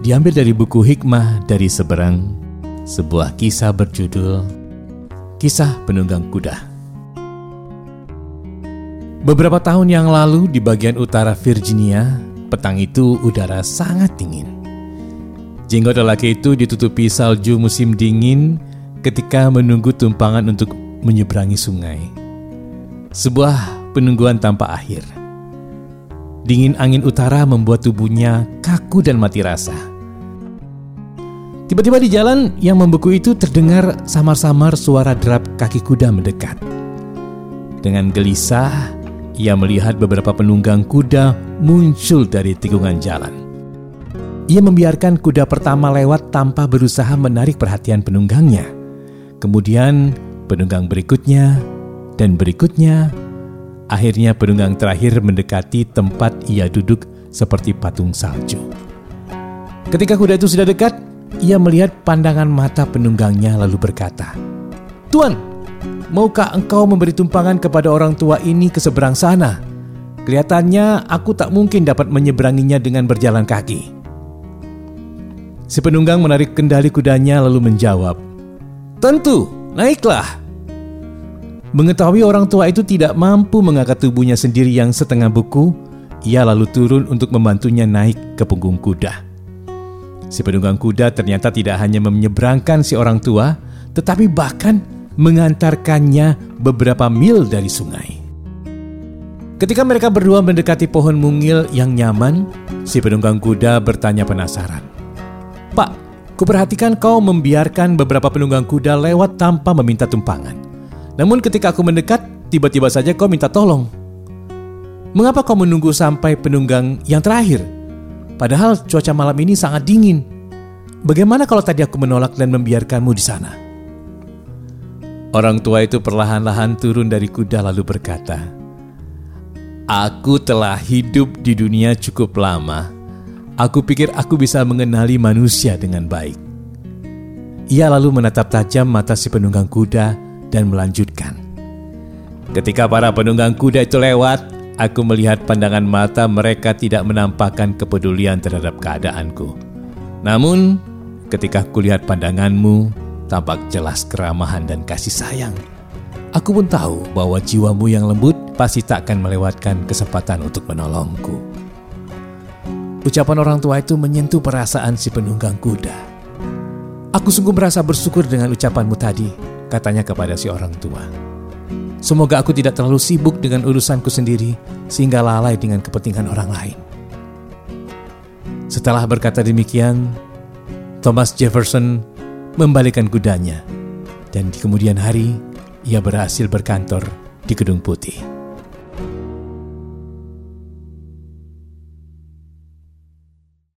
diambil dari buku Hikmah dari Seberang, sebuah kisah berjudul Kisah Penunggang Kuda. Beberapa tahun yang lalu di bagian utara Virginia, petang itu udara sangat dingin. Jenggot lelaki itu ditutupi salju musim dingin ketika menunggu tumpangan untuk menyeberangi sungai. Sebuah penungguan tanpa akhir. Dingin angin utara membuat tubuhnya kaku dan mati rasa. Tiba-tiba di jalan yang membeku itu terdengar samar-samar suara derap kaki kuda mendekat. Dengan gelisah, ia melihat beberapa penunggang kuda muncul dari tikungan jalan. Ia membiarkan kuda pertama lewat tanpa berusaha menarik perhatian penunggangnya. Kemudian penunggang berikutnya dan berikutnya. Akhirnya penunggang terakhir mendekati tempat ia duduk seperti patung salju. Ketika kuda itu sudah dekat, ia melihat pandangan mata penunggangnya lalu berkata, Tuan, maukah engkau memberi tumpangan kepada orang tua ini ke seberang sana? Kelihatannya aku tak mungkin dapat menyeberanginya dengan berjalan kaki. Si penunggang menarik kendali kudanya lalu menjawab, Tentu, naiklah. Mengetahui orang tua itu tidak mampu mengangkat tubuhnya sendiri yang setengah buku, ia lalu turun untuk membantunya naik ke punggung kuda. Si penunggang kuda ternyata tidak hanya menyeberangkan si orang tua, tetapi bahkan mengantarkannya beberapa mil dari sungai. Ketika mereka berdua mendekati pohon mungil yang nyaman, si penunggang kuda bertanya penasaran. Pak, kuperhatikan kau membiarkan beberapa penunggang kuda lewat tanpa meminta tumpangan. Namun ketika aku mendekat, tiba-tiba saja kau minta tolong. Mengapa kau menunggu sampai penunggang yang terakhir? Padahal cuaca malam ini sangat dingin. Bagaimana kalau tadi aku menolak dan membiarkanmu di sana? Orang tua itu perlahan-lahan turun dari kuda lalu berkata, Aku telah hidup di dunia cukup lama. Aku pikir aku bisa mengenali manusia dengan baik. Ia lalu menatap tajam mata si penunggang kuda dan melanjutkan. Ketika para penunggang kuda itu lewat, aku melihat pandangan mata mereka tidak menampakkan kepedulian terhadap keadaanku. Namun, ketika kulihat pandanganmu, tampak jelas keramahan dan kasih sayang. Aku pun tahu bahwa jiwamu yang lembut pasti tak akan melewatkan kesempatan untuk menolongku. Ucapan orang tua itu menyentuh perasaan si penunggang kuda. Aku sungguh merasa bersyukur dengan ucapanmu tadi, katanya kepada si orang tua. Semoga aku tidak terlalu sibuk dengan urusanku sendiri sehingga lalai dengan kepentingan orang lain. Setelah berkata demikian, Thomas Jefferson membalikan kudanya dan di kemudian hari ia berhasil berkantor di Gedung Putih.